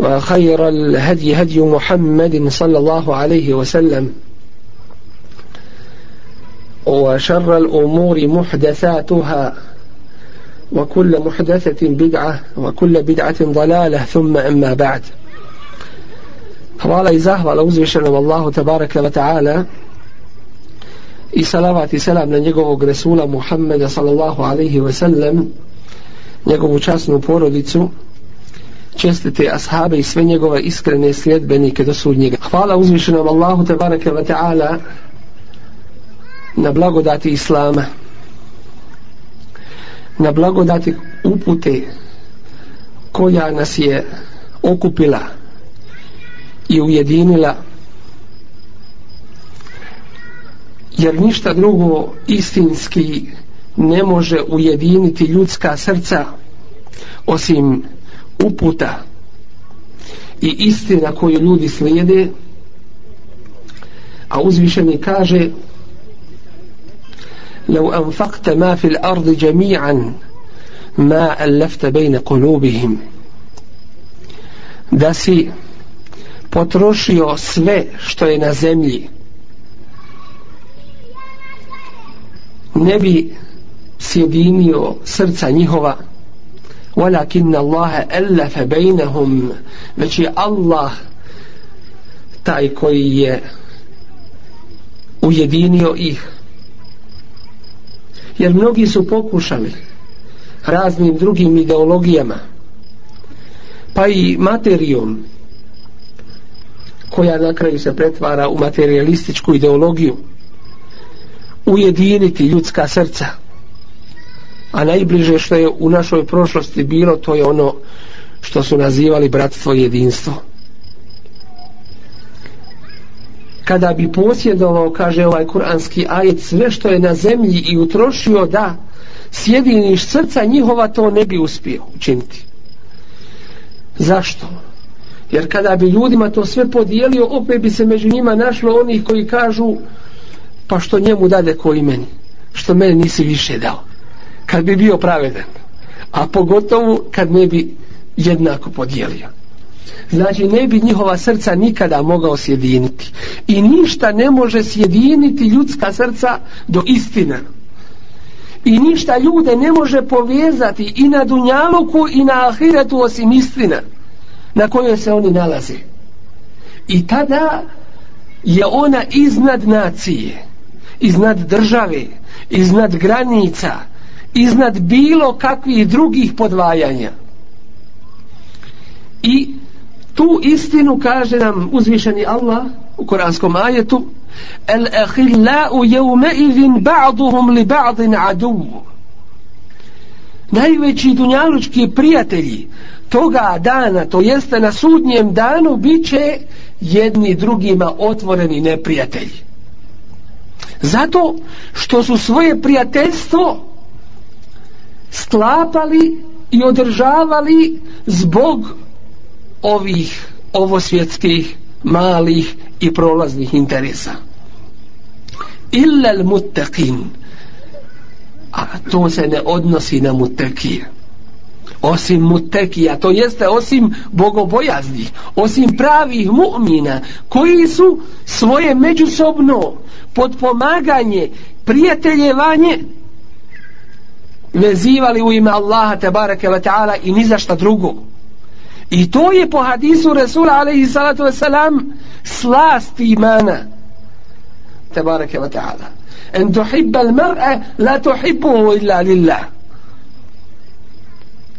وخير الهدي هدي محمد صلى الله عليه وسلم وشر الأمور محدثاتها وكل محدثة بدعة وكل بدعة ضلالة ثم أما بعد فضال على والأوزي شنو الله تبارك وتعالى i salavat i selam na njegovog Resula Muhammeda sallallahu alaihi wasallam njegovu časnu porodicu čestite ashabe i sve njegove iskrene sljedbenike do sudnjega. Hvala uzvišenom Allahu te barake wa ta'ala na blagodati Islama, na blagodati upute koja nas je okupila i ujedinila jer ništa drugo istinski ne može ujediniti ljudska srca osim uputa i istina koju ljudi slijede a uzvišeni kaže لو أنفقت ما في الأرض جميعا ما ألفت بين قلوبهم da si potrošio sve što je na zemlji ne bi sjedinio srca njihova ولكن الله ألف بينهم znači Allah taj koji je ujedinio ih jer mnogi su pokušali raznim drugim ideologijama pa i materijom koja na kraju se pretvara u materialističku ideologiju ujediniti ljudska srca a najbliže što je u našoj prošlosti bilo to je ono što su nazivali bratstvo i jedinstvo kada bi posjedovao kaže ovaj kuranski ajet sve što je na zemlji i utrošio da sjediniš srca njihova to ne bi uspio učiniti zašto? jer kada bi ljudima to sve podijelio opet bi se među njima našlo onih koji kažu pa što njemu dade koji meni što meni nisi više dao kad bi bio pravedan a pogotovo kad ne bi jednako podijelio znači ne bi njihova srca nikada mogao sjediniti i ništa ne može sjediniti ljudska srca do istine i ništa ljude ne može povezati i na dunjaluku i na ahiretu osim istina na kojoj se oni nalaze i tada je ona iznad nacije iznad države iznad granica, iznad bilo kakvih drugih podvajanja. I tu istinu kaže nam uzvišeni Allah u koranskom ajetu el ehillau jevme izin ba'duhum li ba'din adu najveći dunjalučki prijatelji toga dana to jeste na sudnjem danu bit će jedni drugima otvoreni neprijatelji zato što su svoje prijateljstvo sklapali i održavali zbog ovih ovosvjetskih malih i prolaznih interesa illa al muttaqin a to se ne odnosi na muttaqije osim muttekija, to jeste osim bogobojaznih, osim pravih mu'mina, koji su svoje međusobno podpomaganje, prijateljevanje vezivali u ime Allaha te bareke ve taala i ni za šta drugo. I to je po hadisu Resula alejhi salatu ve selam slast imana. Te bareke ve taala. En tuhibba al mar'a la tuhibbu illa lillah.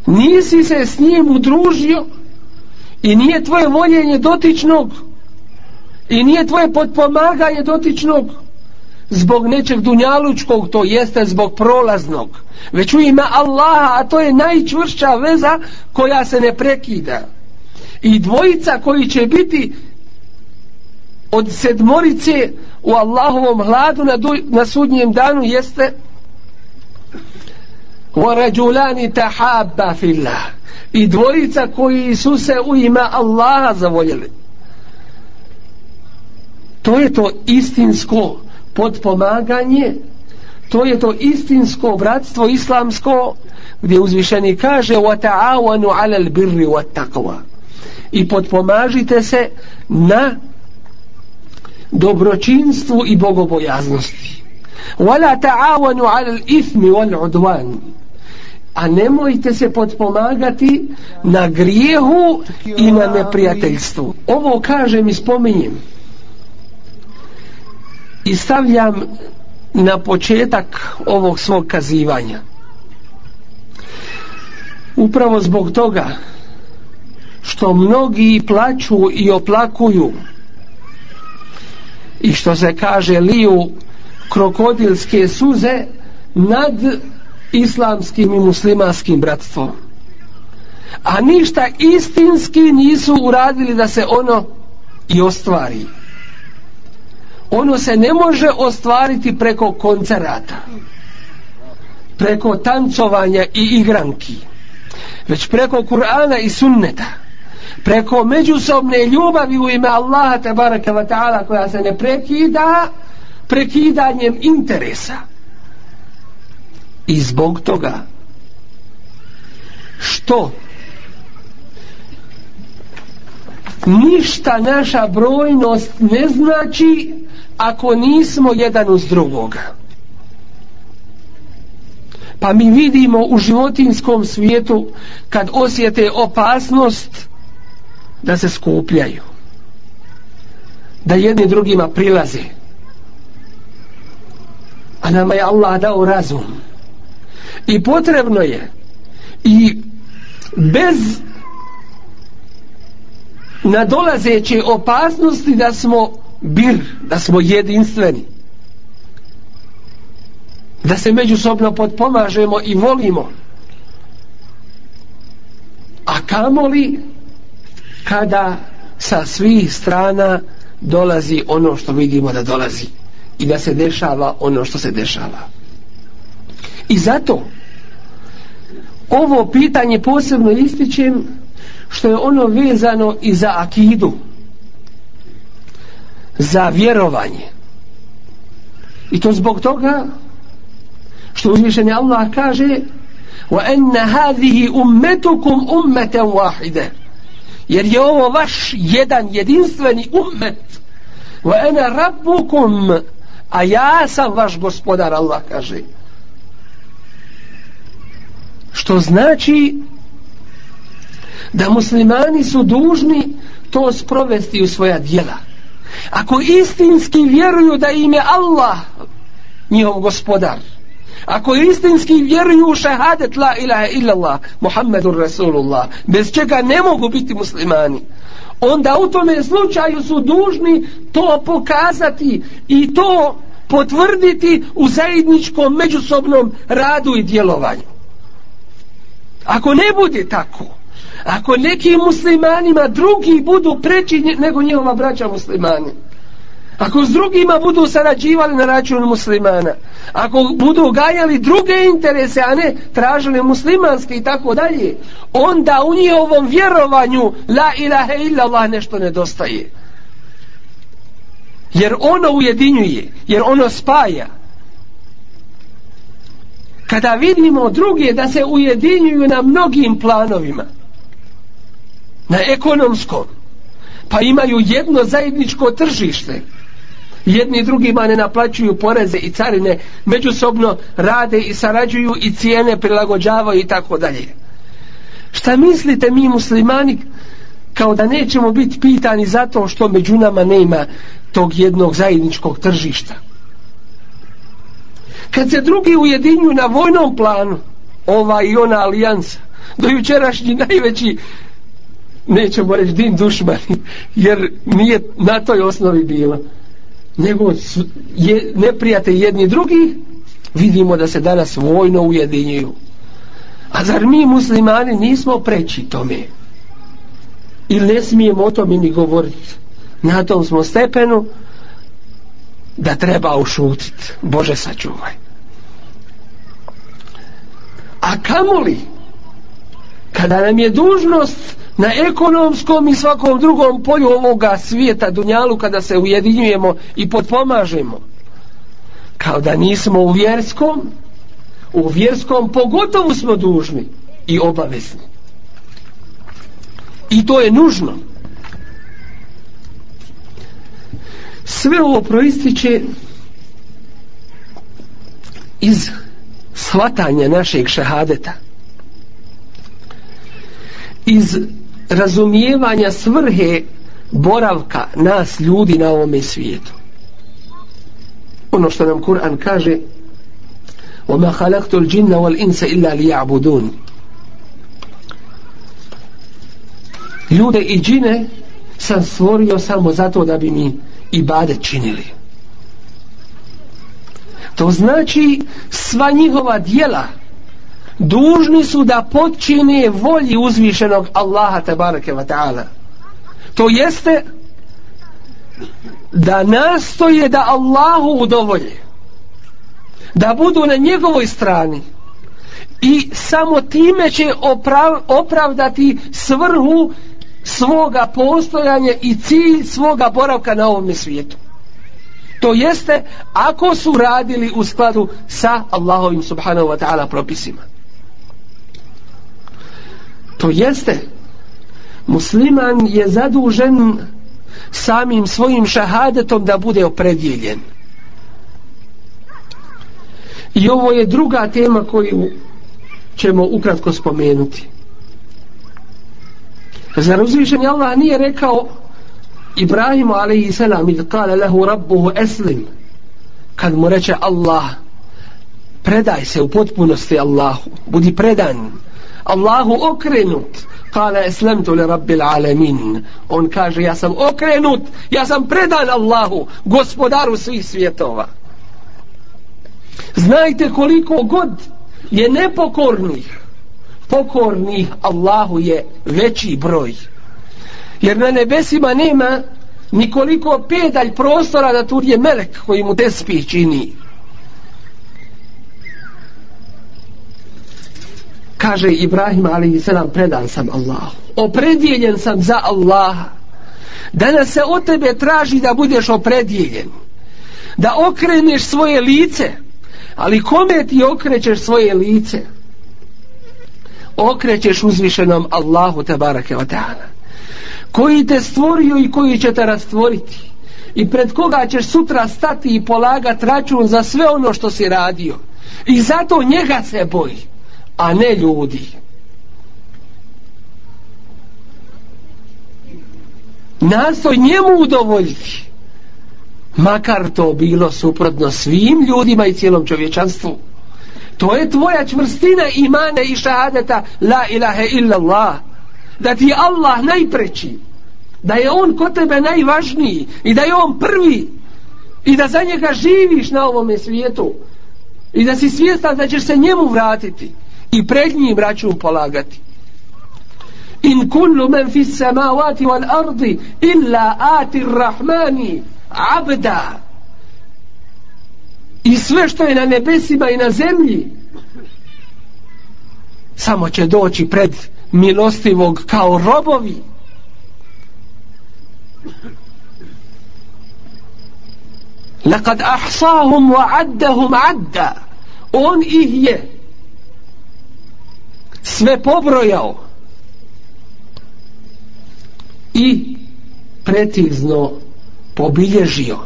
Nisi se s njim udružio i nije tvoje voljenje dotičnog i nije tvoje potpomaganje dotičnog zbog nečeg dunjalučkog, to jeste zbog prolaznog, već u ima Allaha, a to je najčvršća veza koja se ne prekida. I dvojica koji će biti od sedmorice u Allahovom hladu na, du, na sudnjem danu jeste وَرَجُلَانِ تَحَابَ فِي اللَّهِ I dvojica koji su se u ima Allaha zavoljeli. To je to istinsko podpomaganje to je to istinsko bratstvo islamsko gdje uzvišeni kaže wa ta'awanu alal birri wat taqwa i podpomažite se na dobročinstvu i bogobojaznosti wala ta'awanu alal ithmi wal udwan a nemojte se podpomagati na grijehu i na neprijateljstvu ovo kažem i spominjem i stavljam na početak ovog svog kazivanja upravo zbog toga što mnogi plaću i oplakuju i što se kaže liju krokodilske suze nad islamskim i muslimanskim bratstvom a ništa istinski nisu uradili da se ono i ostvari ono se ne može ostvariti preko koncerata preko tancovanja i igranki već preko Kur'ana i sunneta preko međusobne ljubavi u ime Allaha te baraka wa ta'ala koja se ne prekida prekidanjem interesa i zbog toga što ništa naša brojnost ne znači ako nismo jedan uz drugoga pa mi vidimo u životinskom svijetu kad osjete opasnost da se skupljaju da jedni drugima prilaze a nama je Allah dao razum i potrebno je i bez nadolazeće opasnosti da smo bir, da smo jedinstveni. Da se međusobno potpomažemo i volimo. A kamo li kada sa svih strana dolazi ono što vidimo da dolazi i da se dešava ono što se dešava. I zato ovo pitanje posebno ističem što je ono vezano i za akidu za vjerovanje. I to zbog toga što uzvišenje Allah kaže وَأَنَّ هَذِهِ أُمَّتُكُمْ أُمَّتًا وَاحِدًا jer je ovo vaš jedan jedinstveni ummet وَأَنَا رَبُّكُمْ a ja sam vaš gospodar Allah kaže što znači da muslimani su dužni to sprovesti u svoja djela ako istinski vjeruju da im je Allah njihov gospodar ako istinski vjeruju u šehadet la ilaha illallah Muhammedun Rasulullah bez čega ne mogu biti muslimani onda u tome slučaju su dužni to pokazati i to potvrditi u zajedničkom međusobnom radu i djelovanju ako ne bude tako Ako neki muslimanima drugi budu preći nego njihova braća muslimani. Ako s drugima budu sarađivali na račun muslimana. Ako budu gajali druge interese, a ne tražili muslimanske i tako dalje. Onda u njihovom vjerovanju la ilaha illa Allah nešto nedostaje. Jer ono ujedinjuje, jer ono spaja. Kada vidimo druge da se ujedinjuju na mnogim planovima, na ekonomskom pa imaju jedno zajedničko tržište jedni drugima ne naplaćuju poreze i carine međusobno rade i sarađuju i cijene prilagođavaju i tako dalje šta mislite mi muslimani kao da nećemo biti pitani zato što među nama nema tog jednog zajedničkog tržišta kad se drugi ujedinju na vojnom planu ova i ona alijansa do jučerašnji najveći nećemo reći din dušmani, jer nije na toj osnovi bila. Nego je, neprijate jedni drugi, vidimo da se danas vojno ujedinjuju. A zar mi muslimani nismo preći tome? I ne smijemo o tome ni govoriti. Na tom smo stepenu da treba ušutiti. Bože sačuvaj. A kamoli kada nam je dužnost na ekonomskom i svakom drugom polju ovoga svijeta, dunjalu, kada se ujedinjujemo i potpomažemo. Kao da nismo u vjerskom, u vjerskom pogotovo smo dužni i obavezni. I to je nužno. Sve ovo proističe iz shvatanja našeg šehadeta. Iz razumijevanja svrhe boravka nas ljudi na ovome svijetu ono što nam Kur'an kaže وَمَا خَلَقْتُ الْجِنَّ وَالْإِنْسَ إِلَّا لِيَعْبُدُونَ ljude i džine sam stvorio samo zato da bi mi ibadet činili to znači sva njihova djela dužni su da počine volji uzvišenog Allaha tabaraka wa ta'ala to jeste da nastoje da Allahu udovolje da budu na njegovoj strani i samo time će oprav, opravdati svrhu svoga postojanja i cilj svoga boravka na ovom svijetu to jeste ako su radili u skladu sa Allahovim subhanahu wa ta'ala propisima To jeste, musliman je zadužen samim svojim šahadetom da bude opredjeljen. I ovo je druga tema koju ćemo ukratko spomenuti. Zar uzvišen je Allah nije rekao Ibrahimu alaihi salam id kale lehu rabbuhu eslim kad mu reče Allah predaj se u potpunosti Allahu budi predan Allahu okrenut kale eslemtu li rabbil alemin on kaže ja sam okrenut ja sam predan Allahu gospodaru svih svjetova znajte koliko god je nepokornih pokornih Allahu je veći broj jer na nebesima nema nikoliko pedalj prostora da tu je melek koji mu te spih čini kaže Ibrahim ali i sedam predan sam Allah opredijeljen sam za Allaha danas se od tebe traži da budeš opredijeljen da okreneš svoje lice ali kome ti okrećeš svoje lice okrećeš uzvišenom Allahu te barake koji te stvorio i koji će te rastvoriti i pred koga ćeš sutra stati i polagat račun za sve ono što si radio i zato njega se boji a ne ljudi. Nastoj njemu udovoljiti, makar to bilo suprotno svim ljudima i cijelom čovječanstvu. To je tvoja čvrstina imane i šahadeta la ilahe illallah. Da ti je Allah najpreći. Da je On kod tebe najvažniji. I da je On prvi. I da za njega živiš na ovome svijetu. I da si svijestan da ćeš se njemu vratiti i pred njim račun polagati. In kullu men fis samawati wal ardi illa ati rahmani abda. I sve što je na nebesima i na zemlji samo će doći pred milostivog kao robovi. Lekad ahsahum wa addahum adda. On ih je sve pobrojao i pretizno pobilježio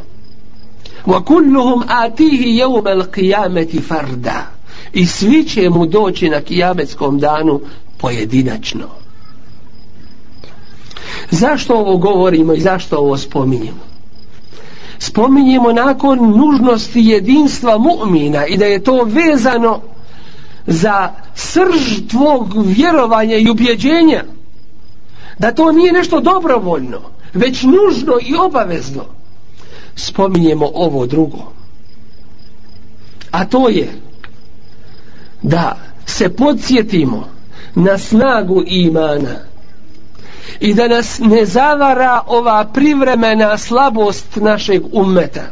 wa kulluhum atihi yawm al-qiyamati farda i svi će mu doći na kijametskom danu pojedinačno zašto ovo govorimo i zašto ovo spominjemo spominjemo nakon nužnosti jedinstva mu'mina i da je to vezano za srž tvog vjerovanja i ubjeđenja da to nije nešto dobrovoljno već nužno i obavezno spominjemo ovo drugo a to je da se podsjetimo na snagu imana i da nas ne zavara ova privremena slabost našeg ummeta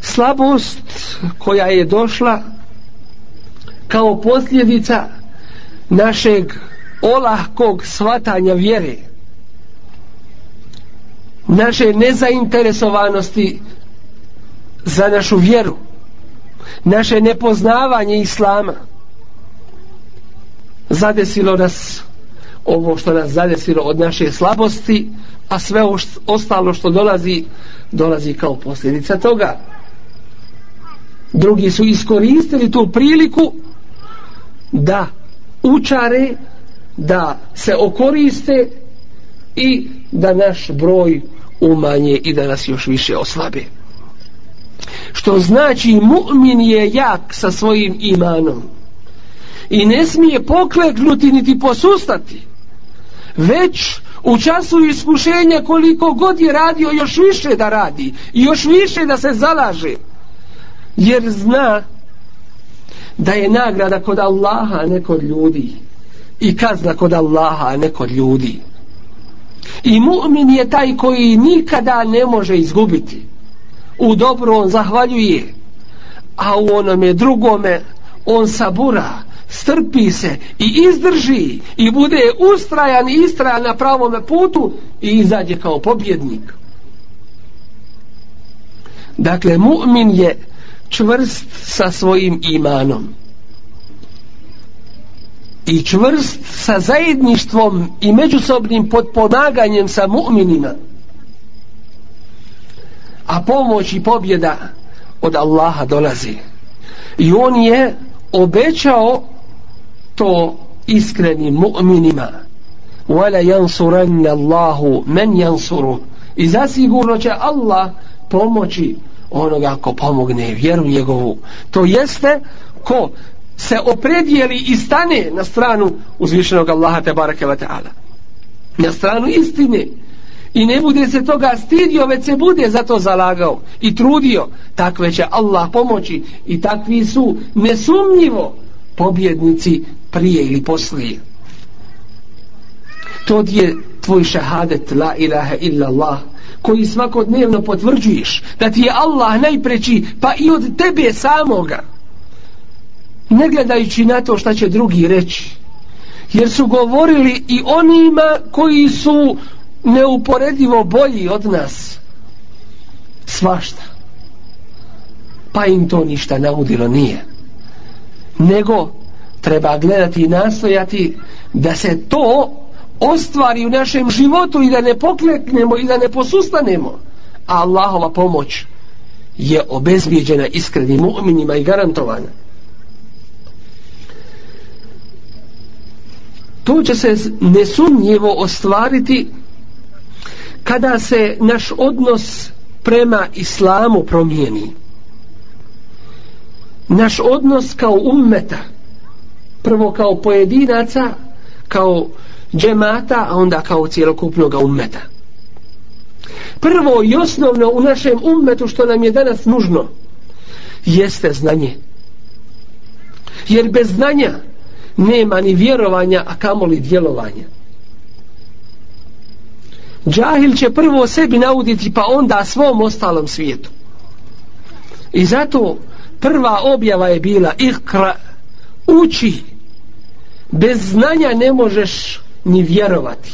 slabost koja je došla kao posljedica našeg olahkog svatanja vjere naše nezainteresovanosti za našu vjeru naše nepoznavanje islama zadesilo nas ovo što nas zadesilo od naše slabosti a sve ostalo što dolazi dolazi kao posljedica toga drugi su iskoristili tu priliku da učare da se okoriste i da naš broj umanje i da nas još više oslabe što znači mu'min je jak sa svojim imanom i ne smije pokleknuti niti posustati već u času iskušenja koliko god je radio još više da radi i još više da se zalaže jer zna da je nagrada kod Allaha ne kod ljudi i kazna kod Allaha ne kod ljudi i mu'min je taj koji nikada ne može izgubiti u dobro on zahvaljuje a u onome drugome on sabura strpi se i izdrži i bude ustrajan i istrajan na pravom putu i izađe kao pobjednik dakle mu'min je čvrst sa svojim imanom i čvrst sa zajedništvom i međusobnim podpomaganjem sa mu'minima a pomoć i pobjeda od Allaha dolazi i on je obećao to iskrenim mu'minima وَلَا يَنْصُرَنَّ اللَّهُ مَنْ يَنْصُرُ i zasigurno će Allah pomoći onoga ko pomogne vjeru njegovu. To jeste ko se opredijeli i stane na stranu uzvišenog Allaha te barake wa ta'ala. Na stranu istine. I ne bude se toga stidio, već se bude za to zalagao i trudio. Takve će Allah pomoći i takvi su nesumnjivo pobjednici prije ili poslije. To je tvoj šahadet la ilaha illa Allah koji svakodnevno potvrđuješ da ti je Allah najpreći pa i od tebe samoga ne gledajući na to šta će drugi reći jer su govorili i onima koji su neuporedivo bolji od nas svašta pa im to ništa naudilo nije nego treba gledati i nastojati da se to ostvari u našem životu i da ne pokleknemo i da ne posustanemo a Allahova pomoć je obezbijeđena iskrenim mu'minima i garantovana to će se nesumnjivo ostvariti kada se naš odnos prema islamu promijeni naš odnos kao ummeta prvo kao pojedinaca kao džemata, a onda kao cijelokupnog ummeta. Prvo i osnovno u našem ummetu što nam je danas nužno jeste znanje. Jer bez znanja nema ni vjerovanja, a kamoli djelovanja. Džahil će prvo sebi nauditi, pa onda svom ostalom svijetu. I zato prva objava je bila ikra uči bez znanja ne možeš ni vjerovati.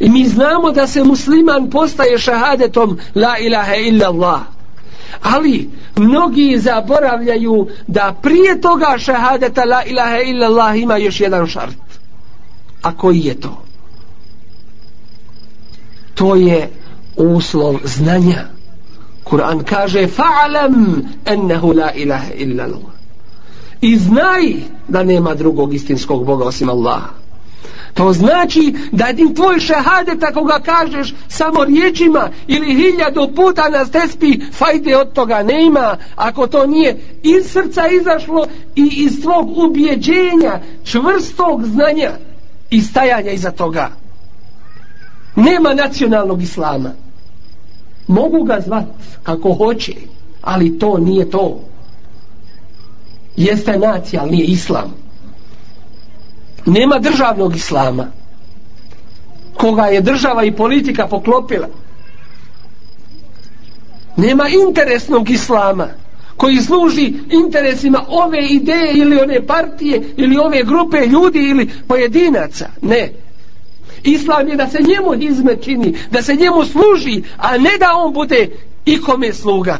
I mi znamo da se musliman postaje šahadetom la ilaha illa Allah. Ali mnogi zaboravljaju da prije toga šahadeta la ilaha illa Allah ima još jedan šart. A koji je to? To je uslov znanja. Kur'an kaže fa'alam ennehu la ilaha illa Allah. I znaj da nema drugog istinskog Boga osim Allaha. To znači da jedin tvoj šehadet ako ga kažeš samo riječima ili hiljadu puta na stespi, fajde od toga ne ima. Ako to nije iz srca izašlo i iz tvog ubjeđenja, čvrstog znanja i stajanja iza toga. Nema nacionalnog islama. Mogu ga zvat kako hoće, ali to nije to. Jeste nacija, ali nije islam nema državnog islama koga je država i politika poklopila nema interesnog islama koji služi interesima ove ideje ili one partije ili ove grupe ljudi ili pojedinaca ne islam je da se njemu izmečini da se njemu služi a ne da on bude ikome sluga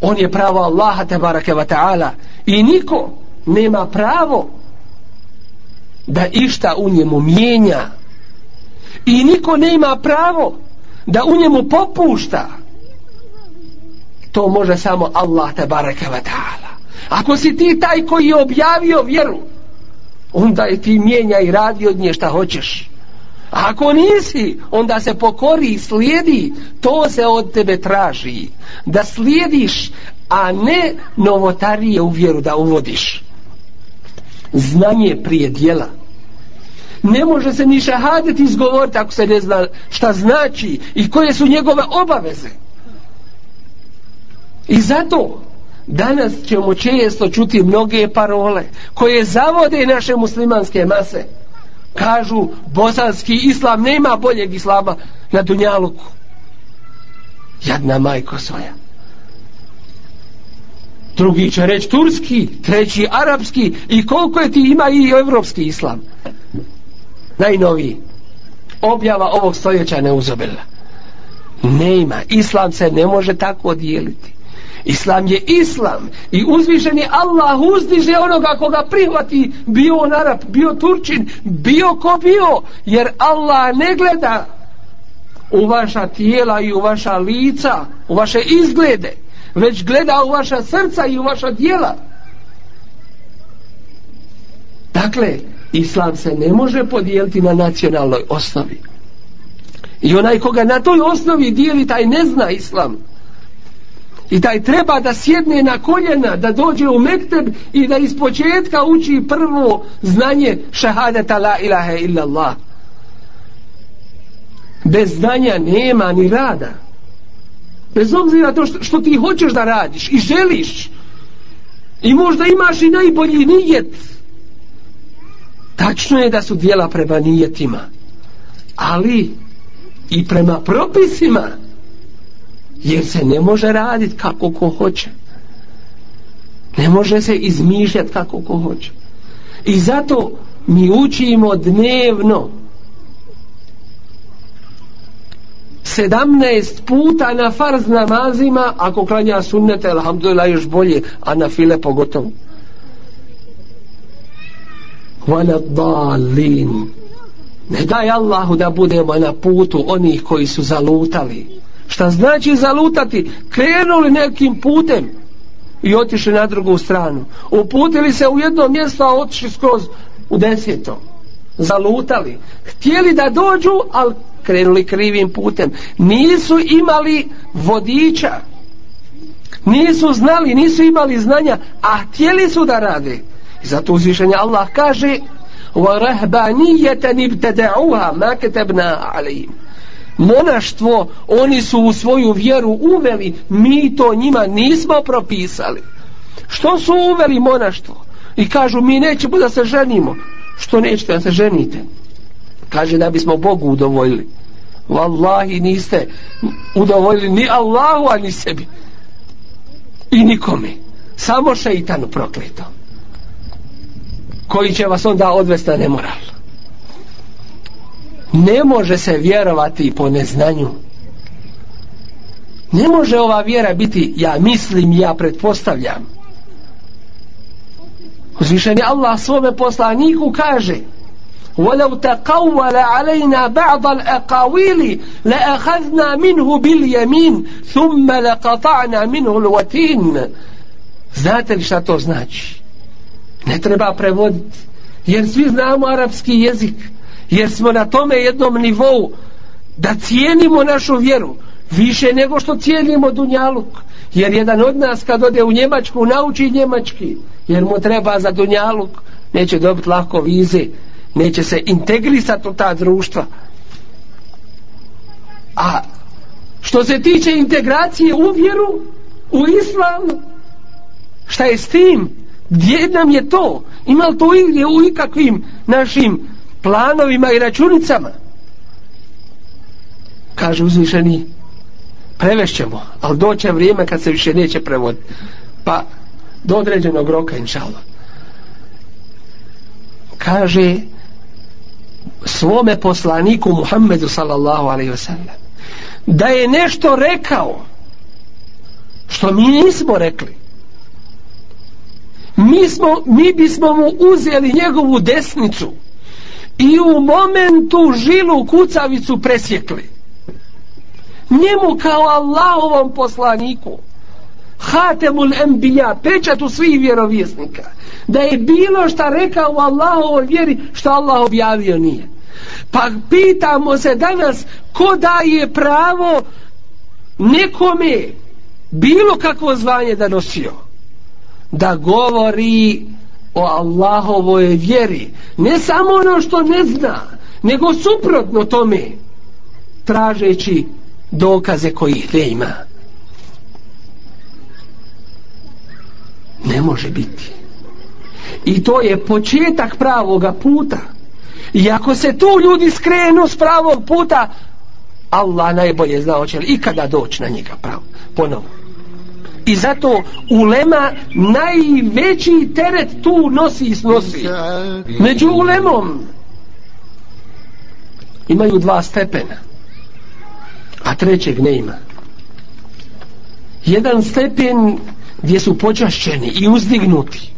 on je pravo Allaha tabaraka wa ta'ala i niko nema pravo da išta u njemu mijenja i niko ne ima pravo da u njemu popušta to može samo Allah te bareke ve taala ako si ti taj koji je objavio vjeru onda je ti mijenja i radi od nje šta hoćeš A ako nisi, onda se pokori i slijedi, to se od tebe traži, da slijediš, a ne novotarije u vjeru da uvodiš znanje prije dijela ne može se ni šahadet izgovoriti ako se ne zna šta znači i koje su njegove obaveze i zato danas ćemo često čuti mnoge parole koje zavode naše muslimanske mase kažu bosanski islam nema boljeg islama na Dunjaluku jadna majko svoja drugi će reći turski, treći arapski i koliko je ti ima i evropski islam. Najnoviji. Objava ovog stoljeća ne uzobila. Ne ima. Islam se ne može tako odijeliti. Islam je islam i uzvišen je Allah uzdiže onoga koga prihvati bio on Arab, bio Turčin, bio ko bio, jer Allah ne gleda u vaša tijela i u vaša lica, u vaše izglede već gleda u vaša srca i u vaša dijela dakle islam se ne može podijeliti na nacionalnoj osnovi i onaj koga na toj osnovi dijeli taj ne zna islam i taj treba da sjedne na koljena da dođe u mekteb i da iz početka uči prvo znanje šahadata la ilaha illallah bez znanja nema ni rada Bez obzira to što, što ti hoćeš da radiš i želiš i možda imaš i najbolji nijet. Tačno je da su dijela prema nijetima, ali i prema propisima, jer se ne može raditi kako ko hoće. Ne može se izmišljati kako ko hoće. I zato mi učimo dnevno sedamnaest puta na farz namazima, ako klanja sunnete, alhamdulillah, još bolje, a na file pogotovo. Hvala dalin. Ne daj Allahu da budemo na putu onih koji su zalutali. Šta znači zalutati? Krenuli nekim putem i otišli na drugu stranu. Uputili se u jedno mjesto, a otišli skroz u desjeto. Zalutali. Htjeli da dođu, ali krenuli krivim putem nisu imali vodiča nisu znali nisu imali znanja a htjeli su da rade i zato uzvišenje Allah kaže wa rahbaniyatan ibtada'uha ma katabna alayhim monaštvo oni su u svoju vjeru uveli mi to njima nismo propisali što su uveli monaštvo i kažu mi nećemo da se ženimo što nećete da se ženite kaže da bismo Bogu udovoljili Wallahi niste udovoljili ni Allahu a ni sebi i nikome samo šeitanu prokleto koji će vas onda odvesti na nemoral ne može se vjerovati po neznanju ne može ova vjera biti ja mislim, ja pretpostavljam uzvišen je Allah svome poslaniku kaže kaže ولو تقول علينا بعض الأقاويل لأخذنا منه باليمين ثم لقطعنا منه الوتين Znate li šta to znači? Ne treba prevoditi. Jer svi znamo arapski jezik. Jer smo na tome jednom nivou da cijenimo našu vjeru više nego što cijenimo Dunjaluk. Jer jedan od nas kad ode u Njemačku nauči Njemački. Jer mu treba za Dunjaluk neće dobiti lahko vize neće se integrisati u ta društva a što se tiče integracije u vjeru u islam šta je s tim gdje nam je to ima li to igdje u ikakvim našim planovima i računicama kaže uzvišeni prevešćemo ali doće vrijeme kad se više neće prevoditi pa do određenog roka inšalva kaže svome poslaniku Muhammedu sallallahu alaihi wasallam da je nešto rekao što mi nismo rekli mi, smo, mi bismo mu uzeli njegovu desnicu i u momentu žilu kucavicu presjekli njemu kao Allahovom poslaniku hatemul enbija, pečat u svih vjerovjesnika. Da je bilo šta rekao Allah o vjeri, što Allah objavio nije. Pa pitamo se danas, ko daje pravo nekome bilo kakvo zvanje da nosio? Da govori o Allahovoj vjeri. Ne samo ono što ne zna, nego suprotno tome, tražeći dokaze koji ih ne ima. ne može biti i to je početak pravoga puta i ako se tu ljudi skrenu s pravog puta Allah najbolje zna oće li ikada doći na njega pravo ponovo i zato ulema najveći teret tu nosi i snosi među ulemom imaju dva stepena a trećeg ne ima jedan stepen gdje su počašćeni i uzdignuti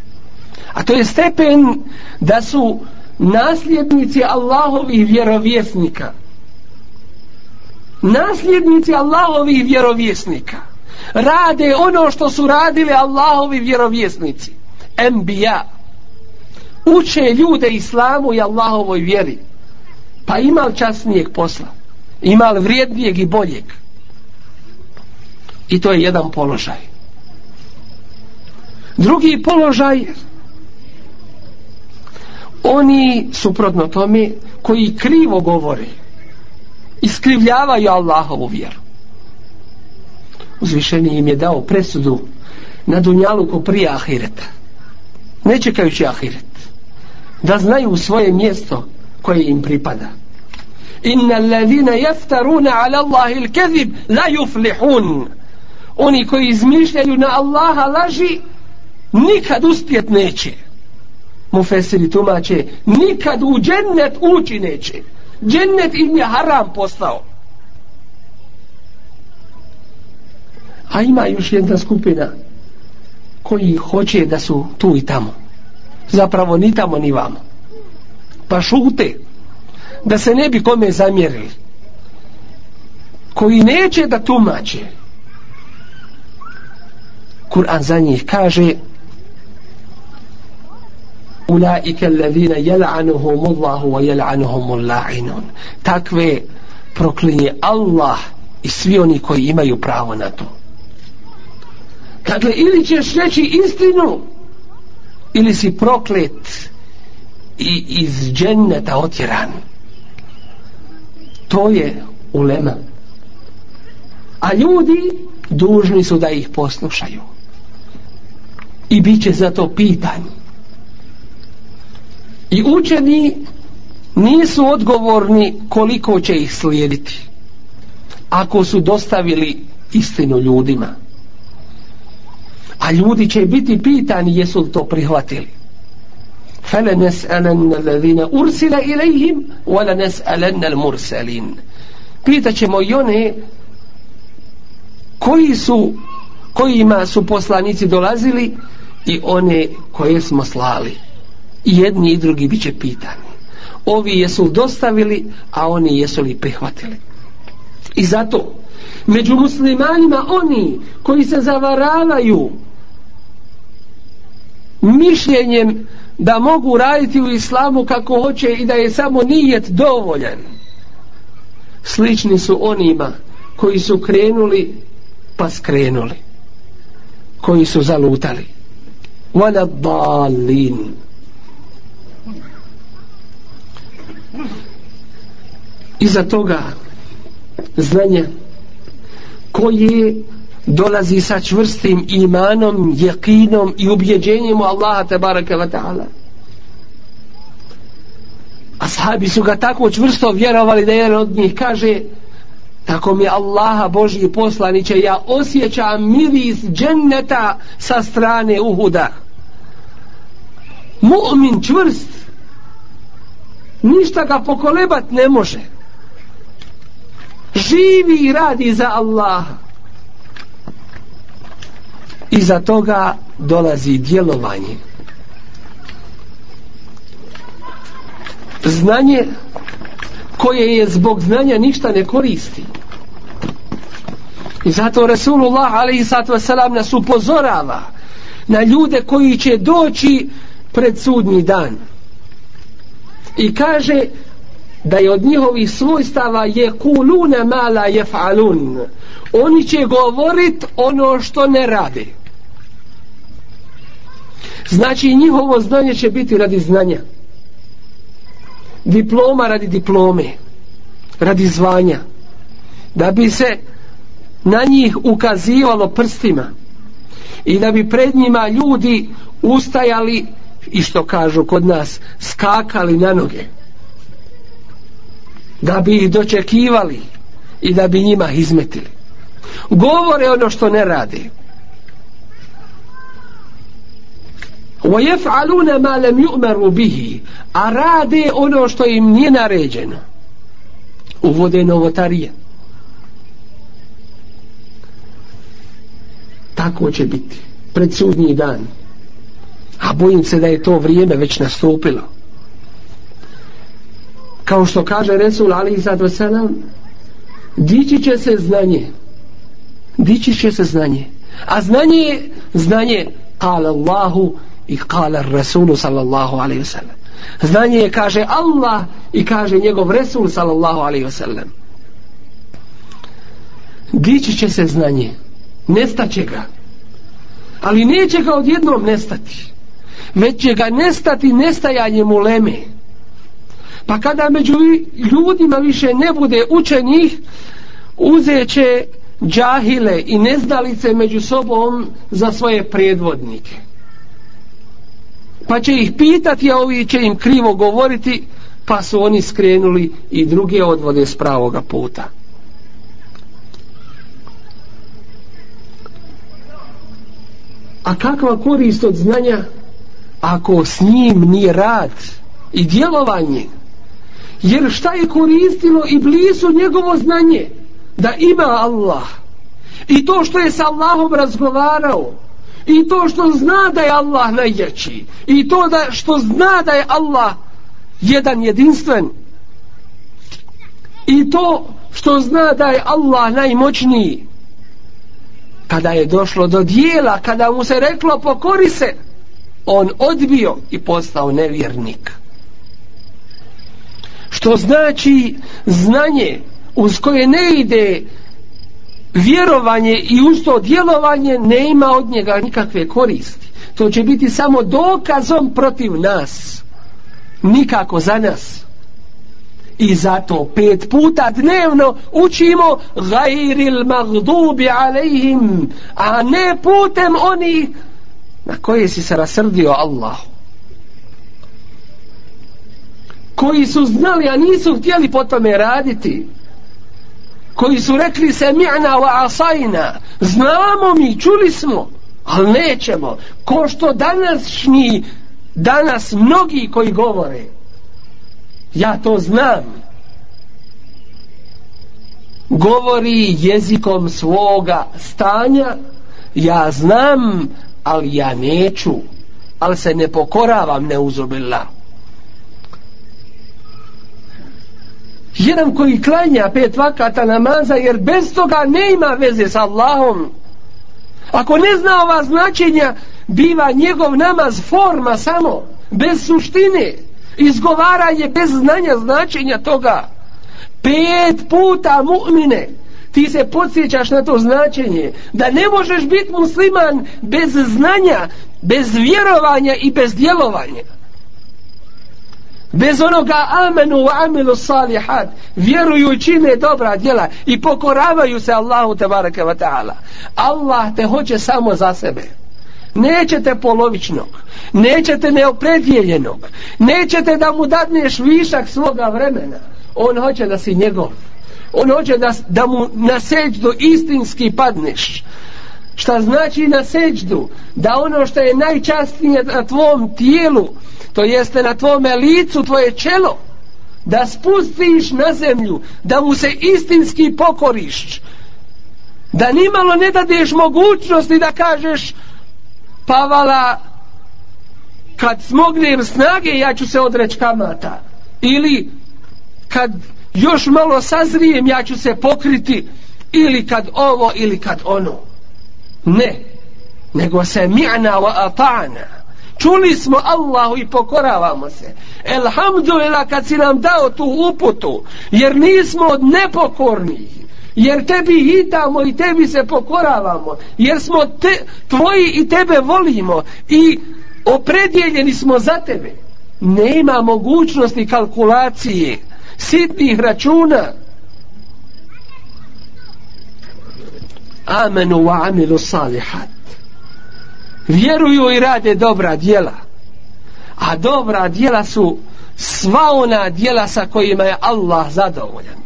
a to je stepen da su nasljednici Allahovih vjerovjesnika nasljednici Allahovih vjerovjesnika rade ono što su radili Allahovi vjerovjesnici Enbija uče ljude islamu i Allahovoj vjeri pa imal časnijeg posla imal vrijednijeg i boljeg i to je jedan položaj drugi položaj oni suprotno tome koji krivo govore iskrivljavaju Allahovu vjeru uzvišeni im je dao presudu na dunjalu ko prije ahireta ne čekajući ahiret da znaju svoje mjesto koje im pripada inna alladhina yaftaruna ala Allahi al-kadhib la yuflihun oni koji izmišljaju na Allaha laži nikad uspjet neće mu fesiri tumače nikad u džennet ući neće džennet im je haram postao a ima još jedna skupina koji hoće da su tu i tamo zapravo ni tamo ni vamo pa šute da se ne bi kome zamjerili koji neće da tumače Kur'an za njih kaže ulaike allazina yal'anuhum Allahu wa yal'anuhum la'inun takve proklinje Allah i svi oni koji imaju pravo na to dakle ili ćeš reći istinu ili si proklet i iz dženneta otjeran to je ulema a ljudi dužni su da ih poslušaju i bit će za to pitanje I učeni nisu odgovorni koliko će ih slijediti. Ako su dostavili istinu ljudima. A ljudi će biti pitani jesu li to prihvatili. Fele nes alenne levine ursile ilihim, wale nes alenne murselin. Pitaćemo i one koji su kojima su poslanici dolazili i one koje smo slali i jedni i drugi bit će pitani ovi jesu dostavili a oni jesu li prihvatili i zato među muslimanima oni koji se zavaravaju mišljenjem da mogu raditi u islamu kako hoće i da je samo nijet dovoljen slični su onima koji su krenuli pa skrenuli koji su zalutali وَلَا الضَّالِّينَ iza toga znanje koje dolazi sa čvrstim imanom, jekinom i ubjeđenjem u Allaha tabaraka wa ta'ala ashabi su ga tako čvrsto vjerovali da jedan od njih kaže tako mi Allaha Božji poslaniće ja osjećam miris dženneta sa strane Uhuda mu'min čvrst ništa ga pokolebat ne može živi i radi za Allaha i za toga dolazi djelovanje znanje koje je zbog znanja ništa ne koristi i zato Resulullah ali i sato selam nas upozorava na ljude koji će doći pred sudnji dan i kaže da je od njihovih svojstava je kulune mala je falun oni će govorit ono što ne rade znači njihovo znanje će biti radi znanja diploma radi diplome radi zvanja da bi se na njih ukazivalo prstima i da bi pred njima ljudi ustajali i što kažu kod nas skakali na noge da bi ih dočekivali i da bi njima izmetili govore ono što ne radi وَيَفْعَلُونَ مَا لَمْ يُؤْمَرُوا بِهِ a rade ono što im nije naređeno uvode novotarije tako će biti pred sudnji dan a bojim se da je to vrijeme već nastupilo kao što kaže Resul Ali Izad Veselam dići će se znanje dići će se znanje a znanje je znanje kala Allahu i kala Resulu sallallahu alaihi wasallam znanje je kaže Allah i kaže njegov Resul sallallahu alaihi wasallam dići će se znanje nestaće ga ali neće ga odjednom nestati već će ga nestati nestajanjem u leme. Pa kada među ljudima više ne bude učenih, uzet će džahile i nezdalice među sobom za svoje predvodnike. Pa će ih pitati, a ovi će im krivo govoriti, pa su oni skrenuli i druge odvode s pravoga puta. A kakva korist od znanja ako s njim nije rad i djelovanje jer šta je koristilo i blizu njegovo znanje da ima Allah i to što je sa Allahom razgovarao i to što zna da je Allah najjači i to da što zna da je Allah jedan jedinstven i to što zna da je Allah najmoćniji kada je došlo do dijela kada mu se reklo pokori se pokori se on odbio i postao nevjernik što znači znanje uz koje ne ide vjerovanje i uz to djelovanje ne ima od njega nikakve koristi to će biti samo dokazom protiv nas nikako za nas i zato pet puta dnevno učimo gajril magdubi alejhim a ne putem onih na koje si se rasrdio Allah koji su znali a nisu htjeli po tome raditi koji su rekli se mi'na wa asajna znamo mi, čuli smo ali nećemo ko što današnji danas mnogi koji govore ja to znam govori jezikom svoga stanja ja znam ali ja neću ali se ne pokoravam neuzubila jedan koji klanja pet vakata namaza jer bez toga ne ima veze sa Allahom ako ne zna ova značenja biva njegov namaz forma samo bez suštine izgovaranje bez znanja značenja toga pet puta mu'mine ti se podsjećaš na to značenje da ne možeš biti musliman bez znanja bez vjerovanja i bez djelovanja bez onoga amenu wa amilu salihat vjeruju i čine dobra djela i pokoravaju se Allahu tabaraka wa ta'ala Allah te hoće samo za sebe nećete polovičnog nećete neopredjeljenog nećete da mu dadneš višak svoga vremena on hoće da si njegov on hoće da, da mu na seđdu istinski padneš šta znači na seđdu da ono što je najčastnije na tvom tijelu to jeste na tvome licu, tvoje čelo da spustiš na zemlju da mu se istinski pokoriš da nimalo ne dadeš mogućnosti da kažeš Pavala kad smognem snage ja ću se odreć kamata ili kad još malo sazrijem ja ću se pokriti ili kad ovo ili kad ono ne nego se mi'na wa ata'na čuli smo Allahu i pokoravamo se elhamdulillah kad si nam dao tu uputu jer nismo od nepokornih jer tebi hitamo i tebi se pokoravamo jer smo te, tvoji i tebe volimo i opredjeljeni smo za tebe nema mogućnosti kalkulacije sitnih računa amenu wa amilu salihat vjeruju i rade dobra djela a dobra djela su sva ona djela sa kojima je Allah zadovoljan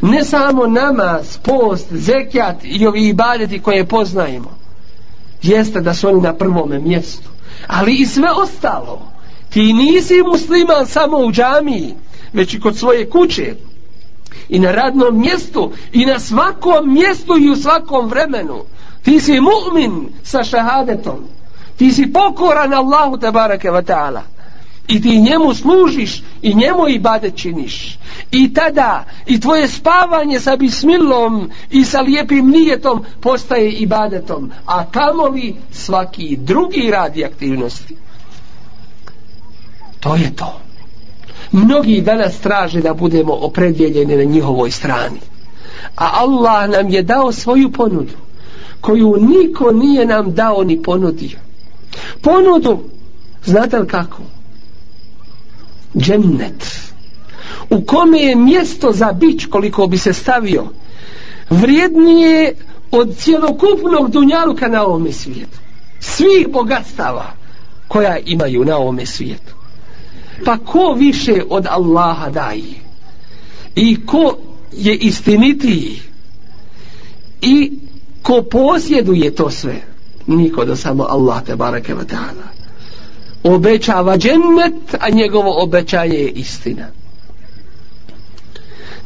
ne samo namaz, post, zekjat i ovi ibadeti koje poznajemo jeste da su oni na prvome mjestu ali i sve ostalo ti nisi musliman samo u džamiji već i kod svoje kuće i na radnom mjestu i na svakom mjestu i u svakom vremenu ti si mu'min sa šahadetom ti si pokoran Allahu te barake wa ta'ala i ti njemu služiš i njemu i bade činiš i tada i tvoje spavanje sa bismilom i sa lijepim nijetom postaje ibadetom a kamo li svaki drugi radi aktivnosti to je to mnogi danas traže da budemo opredjeljeni na njihovoj strani a Allah nam je dao svoju ponudu koju niko nije nam dao ni ponudio ponudu znate li kako džennet u kome je mjesto za bić koliko bi se stavio vrijednije od cjelokupnog dunjaluka na ovome svijetu svih bogatstava koja imaju na ovome svijetu pa ko više od Allaha daje i ko je istinitiji i ko posjeduje to sve niko da samo Allah te barake wa ta'ala obećava džennet a njegovo obećanje je istina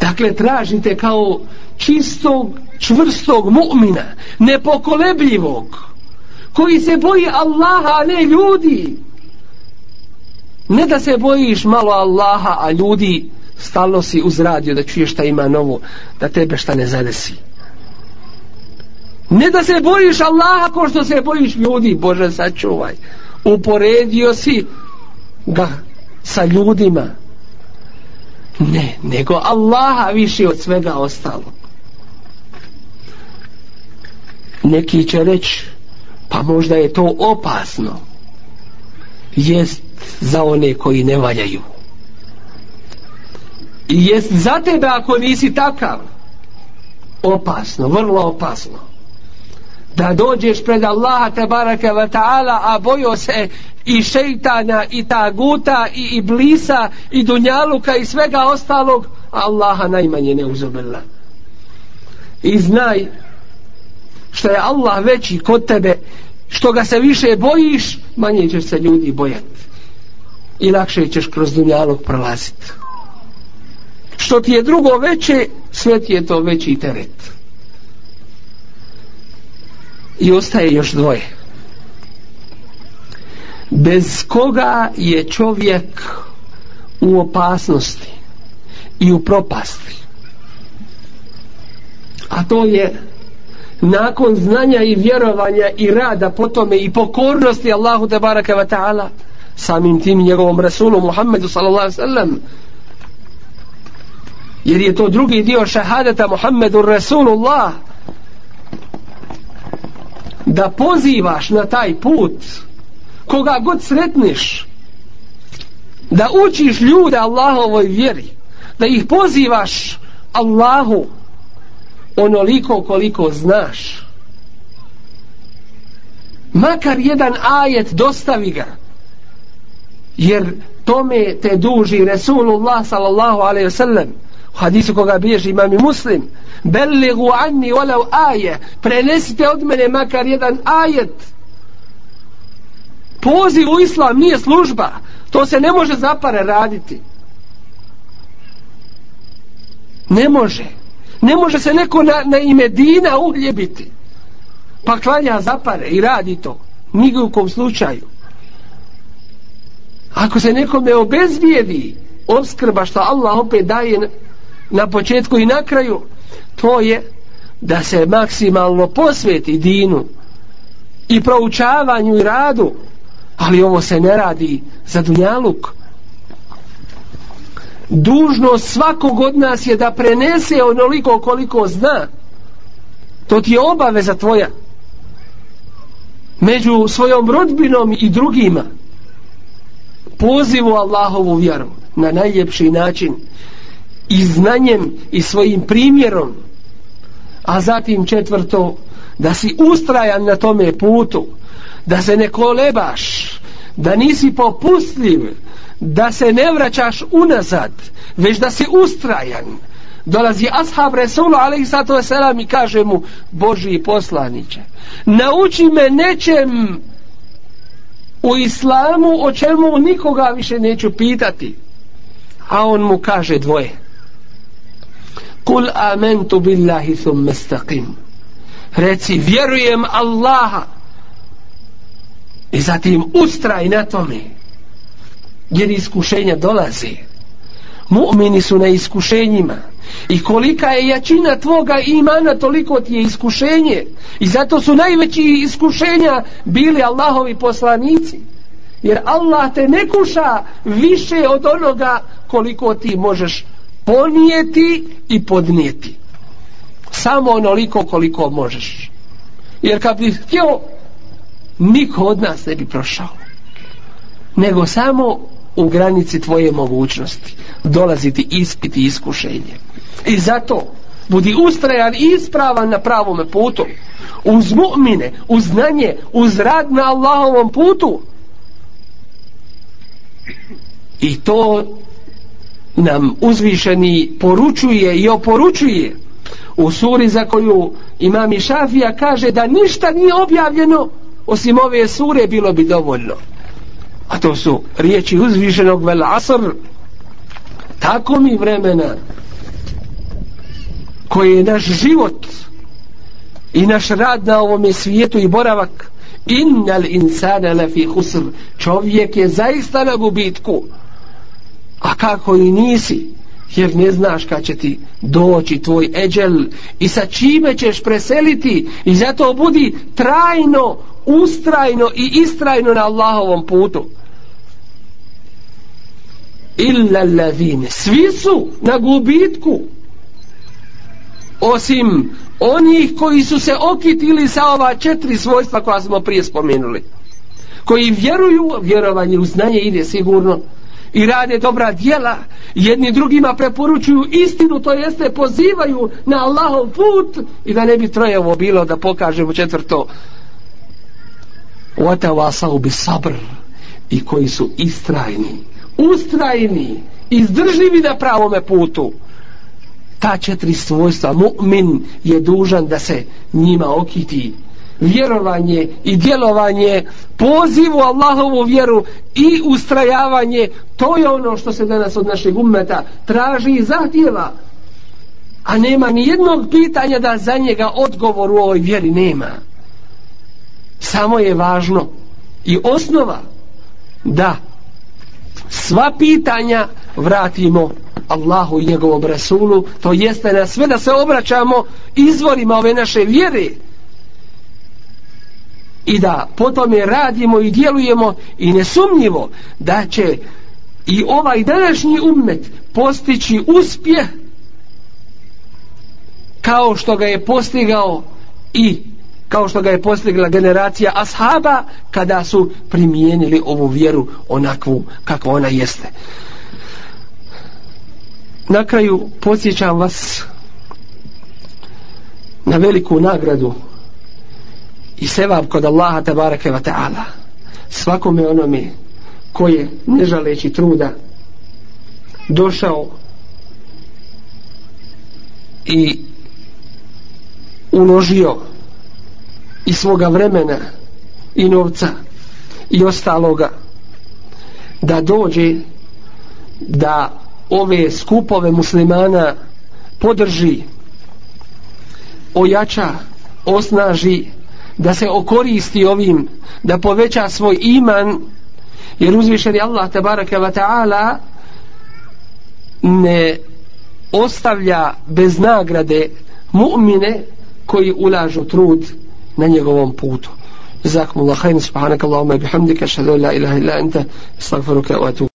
dakle tražite kao čistog čvrstog mu'mina nepokolebljivog koji se boji Allaha a ne ljudi ne da se bojiš malo Allaha, a ljudi stalno si uzradio da čuješ šta ima novo, da tebe šta ne zadesi. Ne da se bojiš Allaha ko što se bojiš ljudi, Bože sačuvaj. Uporedio si ga sa ljudima. Ne, nego Allaha više od svega ostalo. Neki će reći, pa možda je to opasno. Jest, za one koji ne valjaju. I je za tebe ako nisi takav opasno, vrlo opasno da dođeš pred Allaha te baraka wa ta'ala a bojo se i šeitana i taguta i iblisa i dunjaluka i svega ostalog Allaha najmanje ne uzobila i znaj što je Allah veći kod tebe što ga se više bojiš manje ćeš se ljudi bojati i lakše ćeš kroz dunjalog prolazit. Što ti je drugo veće, sve ti je to veći teret. I ostaje još dvoje. Bez koga je čovjek u opasnosti i u propasti? A to je nakon znanja i vjerovanja i rada po tome i pokornosti Allahu te baraka ta'ala, samim tim njegovom Rasulu Muhammedu sallallahu alaihi sallam jer je to drugi dio šahadata Muhammedu Rasulullah da pozivaš na taj put koga god sretneš da učiš ljude Allahovoj vjeri da ih pozivaš Allahu onoliko koliko znaš makar jedan ajet dostavi ga jer tome te duži Resulullah sallallahu alaihi ve sellem u hadisu koga bilježi imam i muslim belligu anni walau aje prenesite od mene makar jedan ajet poziv u islam nije služba to se ne može za pare raditi ne može ne može se neko na, na ime Dina ugljebiti pa klanja za pare i radi to nigu u kom slučaju ako se nekome obezvijedi obskrba što Allah opet daje na početku i na kraju to je da se maksimalno posveti dinu i proučavanju i radu ali ovo se ne radi za dunjaluk dužnost svakog od nas je da prenese onoliko koliko zna to ti je obaveza tvoja među svojom rodbinom i drugima pozivu Allahovu vjeru na najljepši način i znanjem i svojim primjerom a zatim četvrto da si ustrajan na tome putu da se ne kolebaš da nisi popustljiv da se ne vraćaš unazad već da si ustrajan dolazi ashab Resulu alaihissalatu wasalam i kaže mu Boži poslaniće nauči me nečem u islamu o čemu nikoga više neću pitati a on mu kaže dvoje kul amentu billahi thum mestaqim reci vjerujem Allaha i zatim ustraj na tome jer iskušenja dolaze mu'mini su na iskušenjima I kolika je jačina tvoga imana, toliko ti je iskušenje. I zato su najveći iskušenja bili Allahovi poslanici. Jer Allah te ne kuša više od onoga koliko ti možeš ponijeti i podnijeti. Samo onoliko koliko možeš. Jer kad bi htio, niko od nas ne bi prošao. Nego samo u granici tvoje mogućnosti dolaziti ispiti iskušenjem. I zato budi ustrajan i ispravan na pravom putu. Uz mu'mine, uz znanje, uz rad na Allahovom putu. I to nam uzvišeni poručuje i oporučuje u suri za koju imam Šafija kaže da ništa nije objavljeno osim ove sure bilo bi dovoljno a to su riječi uzvišenog vel asr tako mi vremena koje je naš život i naš rad na ovome svijetu i boravak innal insana lafi husr čovjek je zaista na gubitku a kako i nisi jer ne znaš kad će ti doći tvoj eđel i sa čime ćeš preseliti i zato budi trajno ustrajno i istrajno na Allahovom putu illa allazine svi su na gubitku osim onih koji su se okitili sa ova četiri svojstva koja smo prije spomenuli koji vjeruju, vjerovanje u znanje ide sigurno i rade dobra dijela jedni drugima preporučuju istinu to jeste pozivaju na Allahov put i da ne bi trojevo bilo da pokažemo četvrto ota vasau bi sabr i koji su istrajni ustrajni izdržljivi na pravome putu ta četiri svojstva mu'min je dužan da se njima okiti vjerovanje i djelovanje pozivu Allahovu vjeru i ustrajavanje to je ono što se danas od našeg ummeta traži i zahtjeva a nema ni jednog pitanja da za njega odgovor u ovoj vjeri nema samo je važno i osnova da sva pitanja vratimo Allahu i njegovom Resulu, to jeste na sve da se obraćamo izvorima ove naše vjere i da potom je radimo i djelujemo i nesumnjivo da će i ovaj današnji umet postići uspjeh kao što ga je postigao i kao što ga je postigla generacija ashaba kada su primijenili ovu vjeru onakvu kako ona jeste na kraju posjećam vas na veliku nagradu i sevab kod Allaha tabaraka wa ta'ala svakome onome koje ne žaleći truda došao i uložio i svoga vremena i novca i ostaloga da dođe da ove skupove muslimana podrži ojača osnaži da se okoristi ovim da poveća svoj iman jer uzvišeni Allah tabaraka wa ta'ala ne ostavlja bez nagrade mu'mine koji ulažu trud na njegovom putu Zakmullah khayn subhanakallahumma bihamdika ashhadu an la ilaha illa anta astaghfiruka wa atubu